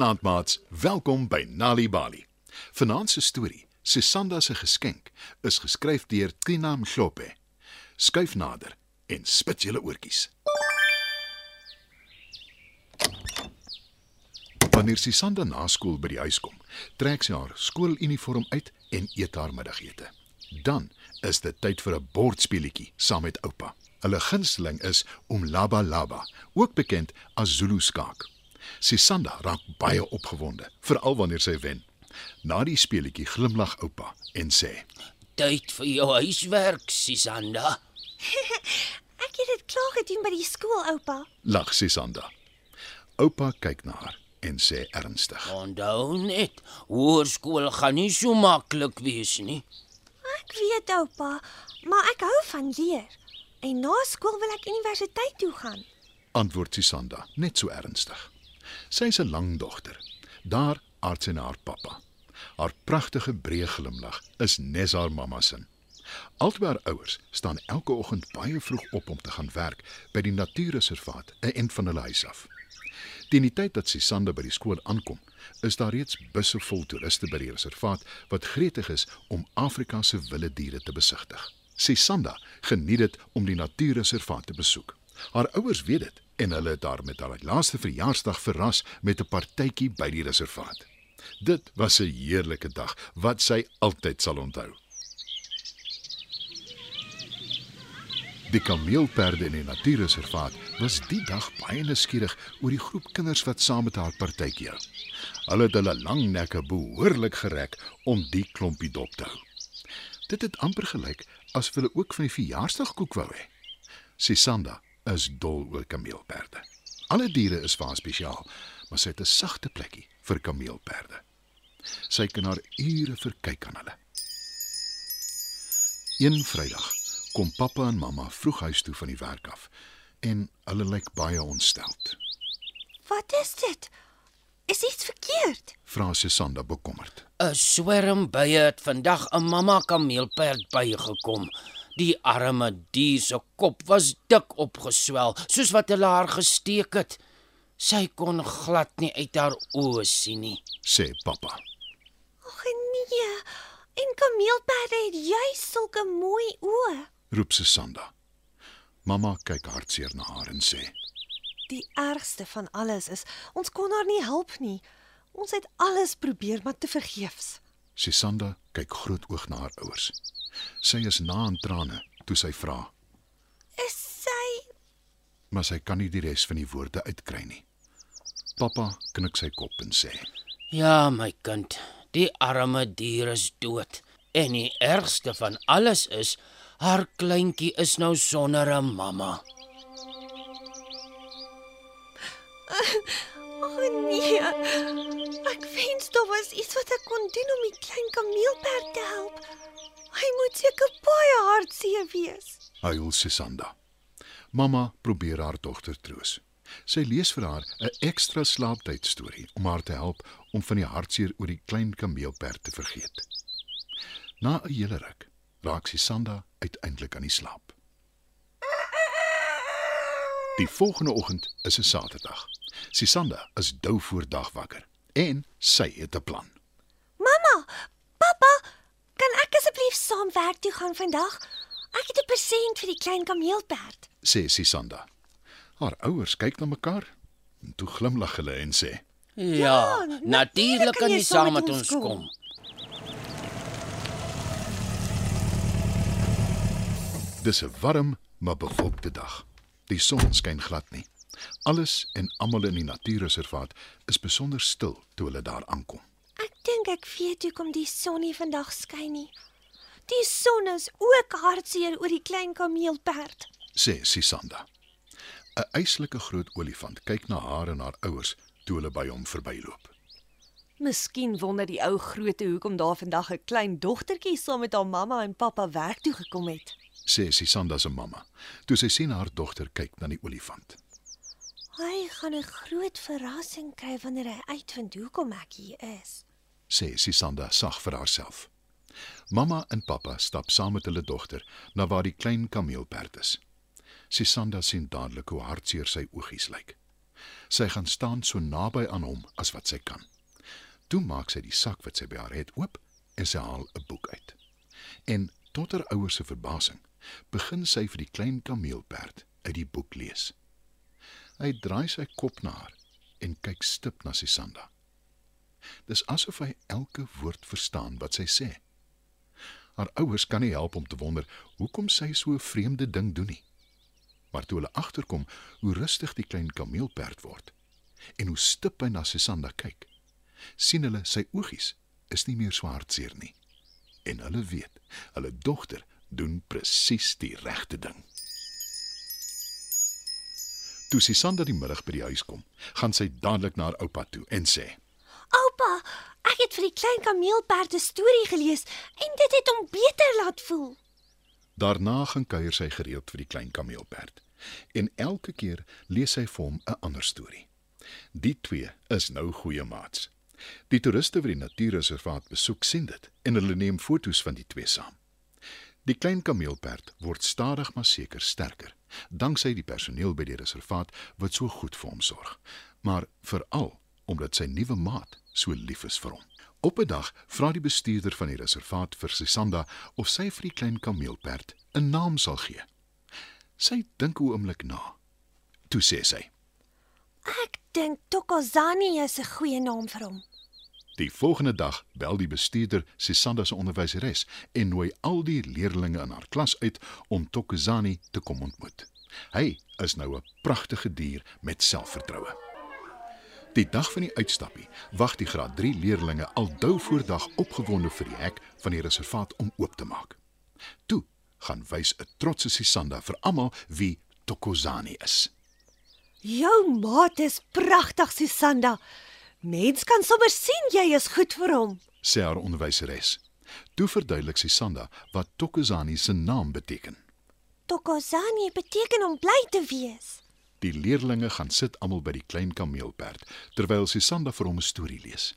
Goeienaand maats, welkom by Nali Bali. Vanaand se storie, Sisanda se geskenk, is geskryf deur Tina Mhlope. Skuif nader en spit julle oortjies. Wanneer Sisanda na skool by die huis kom, trek sy haar skooluniform uit en eet haar middagete. Dan is dit tyd vir 'n bordspeletjie saam met oupa. Hulle gunsteling is om laba laba, ook bekend as Zulu skaak. Sisanda raak baie opgewonde, veral wanneer sy wen. Na die speletjie glimlag oupa en sê: Tyd vir jou huiswerk, Sisanda. Ek het dit klaar gedoen by die skool, oupa. "Lag Sisanda." Oupa kyk na haar en sê ernstig: Onthou net, hoërskool gaan nie so maklik wees nie. Ek weet, oupa, maar ek hou van leer. En na skool wil ek universiteit toe gaan. antwoord Sisanda, net so ernstig. Sy is 'n lang dogter. Daar aard sy na haar pappa. Haar pragtige breë glimlag is nes haar mamma se. Albei haar ouers staan elke oggend baie vroeg op om te gaan werk by die natuurreservaat 'n end van hulle huis af. Teen die tyd dat Sisanda by die skool aankom, is daar reeds busse vol toeriste by die reservaat wat gretig is om Afrika se wilde diere te besigtig. Sisanda geniet dit om die natuurreservaat te besoek. Haar ouers weet dit en hulle het haar met haar laaste verjaarsdag verras met 'n partytjie by die reservaat. Dit was 'n heerlike dag wat sy altyd sal onthou. Die kameelperde in die natuurreservaat was die dag baie nuuskierig oor die groep kinders wat saam met haar partytjie hou. Hulle het hulle lang nekke behoorlik gereg om die klompie dop te hou. Dit het amper gelyk asof hulle ook van die verjaarsdagkoek wou hê. Sisanda is dol oor kameelperde. Alle diere is vir haar spesiaal, maar sy het 'n sagte plekkie vir kameelperde. Sy kan haar ure verkyk aan hulle. Een Vrydag kom pappa en mamma vroeg huis toe van die werk af en hulle lyk baie ontsteld. Wat is dit? Is iets verkeerd? Vra Sisanda bekommerd. 'n Swerm bye het vandag 'n mamma kameelperd bygekom. Die arme dier se kop was dik opgeswel, soos wat hulle haar gesteek het. Sy kon glad nie uit haar oë sien nie. sê pappa. Ag nee. En kameelperde het juis sulke mooi oë. Roep Sisanda. Mamma kyk hartseer na haar en sê: Die ergste van alles is ons kon haar nie help nie. Ons het alles probeer, maar te vergeefs. Sisanda kyk groot oog na haar ouers. Sy is na aan trane toe sy vra, Is sy maar sy kan nie die res van die woorde uitkry nie. Pappa knik sy kop en sê: Ja, my kind, die arme dier is dood. En die ergste van alles is haar kleintjie is nou sonder 'n mamma. Ag nee. Ek wens daar was iets wat ek kon doen om die klein kameelperd te help. Hy moet seker baie hartseer wees. Huil Sisanda. Mamma probeer haar dogter troos. Sy lees vir haar 'n ekstra slaaptyd storie om haar te help om van die hartseer oor die klein kameelperd te vergeet. Na 'n hele ruk raak Sisanda uiteindelik aan die slaap. Die volgende oggend is 'n Saterdag. Sisanda is dou voor dag wakker en sy het 'n plan. Mamma, asseblief saam werk toe gaan vandag? Ek het 'n persent vir die klein kameelperd. sê Sisanda. Haar ouers kyk na mekaar en toe glimlag hulle en sê: Ja, natuurlik kan jy saam met ons kom. Dis 'n warm maar bewolkte dag. Die son skyn glad nie. Alles en almal in die natuurreservaat is besonder stil toe hulle daar aankom. Ek dink ek weet hoekom die son nie vandag skyn nie. Die son is ook hartseer oor die klein kameelperd. Sê Sisanda. 'n Eislike groot olifant kyk na haar en haar ouers toe hulle by hom verbyloop. Miskien wonder die ou groote hoekom daar vandag 'n klein dogtertjie saam met haar mamma en pappa werk toe gekom het. Sê Sisanda se mamma toe sy sien haar dogter kyk na die olifant. Hy gaan 'n groot verrassing kry wanneer hy uitvind hoekom ek hier is. Sê Sisanda sag vir haarself. Mamma en pappa stap saam met hulle dogter na waar die klein kameelperd is. Sisanda sien dadelik hoe hartseer sy oogies lyk. Sy gaan staan so naby aan hom as wat sy kan. Toe maak sy die sak wat sy by haar het oop en sy haal 'n boek uit. En tot haar ouers se verbasing, begin sy vir die klein kameelperd uit die boek lees. Hy draai sy kop na haar en kyk stip na Sisanda. Dis asof hy elke woord verstaan wat sy sê. Haar ouers kan nie help om te wonder hoekom sy so 'n vreemde ding doen nie. Maar toe hulle agterkom hoe rustig die klein kameelperd word en hoe stip hy na Sisanda kyk, sien hulle sy oogies is nie meer so hartseer nie. En hulle weet, hulle dogter doen presies die regte ding. Toe Sisanda die middag by die huis kom, gaan sy dadelik na haar oupa toe en sê: Oupa, ek het vir die klein kameelperd 'n storie gelees en dit het hom beter laat voel. Daarna gaan kuier sy gereeld vir die klein kameelperd en elke keer lees sy vir hom 'n ander storie. Die twee is nou goeie maats. Die toeriste wat die natuurreservaat besoek sien dit en hulle neem foto's van die twee saam. Die klein kameelperd word stadig maar seker sterker, danksy die personeel by die reservaat wat so goed vir hom sorg, maar veral omdat sy nuwe maat so lief is vir hom. Op 'n dag vra die bestuurder van die reservaat vir Sisanda of sy vir die klein kameelperd 'n naam sal gee. Sy dink 'n oomblik na. Toe sê sy: Ek dink Tokozani is 'n goeie naam vir hom. Die volgende dag bel die bestuurder Sisanda se onderwyseres en nooi al die leerdlinge in haar klas uit om Tokozani te kom ontmoet. Hy is nou 'n pragtige dier met selfvertroue. Die dag van die uitstappie wag die graad 3 leerdlinge al dou voor dag opgewonde vir die hek van die reservaat om oop te maak. Toe gaan wys 'n trotse Sisanda vir almal wie Tokozani is. Jou maat is pragtig, Susanda. Mens kan sommer sien jy is goed vir hom. sê haar onderwyseres. Toe verduidelik Sisanda wat Tokozani se naam beteken. Tokozani beteken om bly te wees. Die leerdlinge gaan sit almal by die klein kameelperd terwyl Sisanda vir hom 'n storie lees.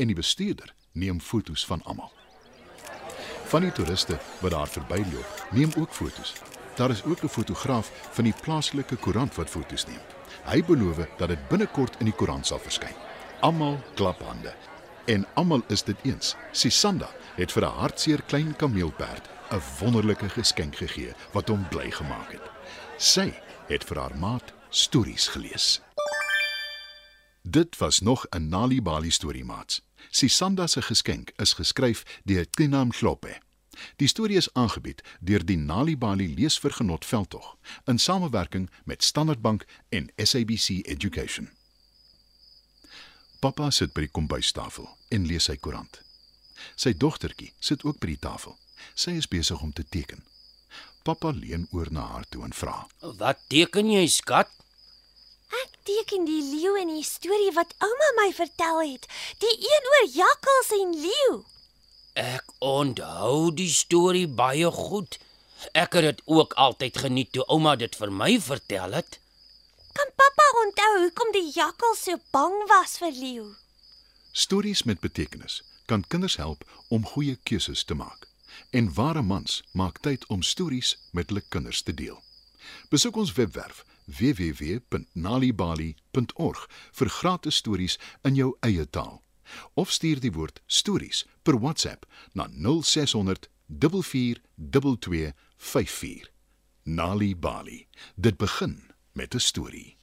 En die bestuurder neem foto's van almal. Van die toeriste wat daar verbyloop, neem ook foto's. Daar is ook 'n fotograaf van die plaaslike koerant wat foto's neem. Hy beloof dat dit binnekort in die koerant sal verskyn. Almal klap hande. En almal is dit eens. Sisanda het vir 'n hartseer klein kameelperd 'n wonderlike geskenk gegee wat hom bly gemaak het. Sy het vir haar maat stories gelees. Dit was nog 'n Nali Bali storie maats. Sisanda se geskenk is geskryf deur Tinam Kloppe. Die storie is aangebied deur die Nali Bali leesvergenot veldtog in samewerking met Standard Bank en SABC Education. Pappa sit by die kombuistafel en lees sy koerant. Sy dogtertjie sit ook by die tafel. Sy is besig om te teken. Pappa leun oor na haar toe en vra: "Wat teken jy, skat?" Ek teken die leeu in die storie wat ouma my vertel het. Die een oor jakkals en leeu. Ek onthou die storie baie goed. Ek het dit ook altyd geniet toe ouma dit vir my vertel het. Kan pappa onthou hoekom die jakkals so bang was vir leeu? Stories met betekenis kan kinders help om goeie keuses te maak. En ware mans maak tyd om stories met hulle kinders te deel. Besoek ons webwerf www.nalibali.org vir gratis stories in jou eie taal. Of stuur die woord stories per WhatsApp na 0600 44224. Nali Bali. Dit begin met 'n storie.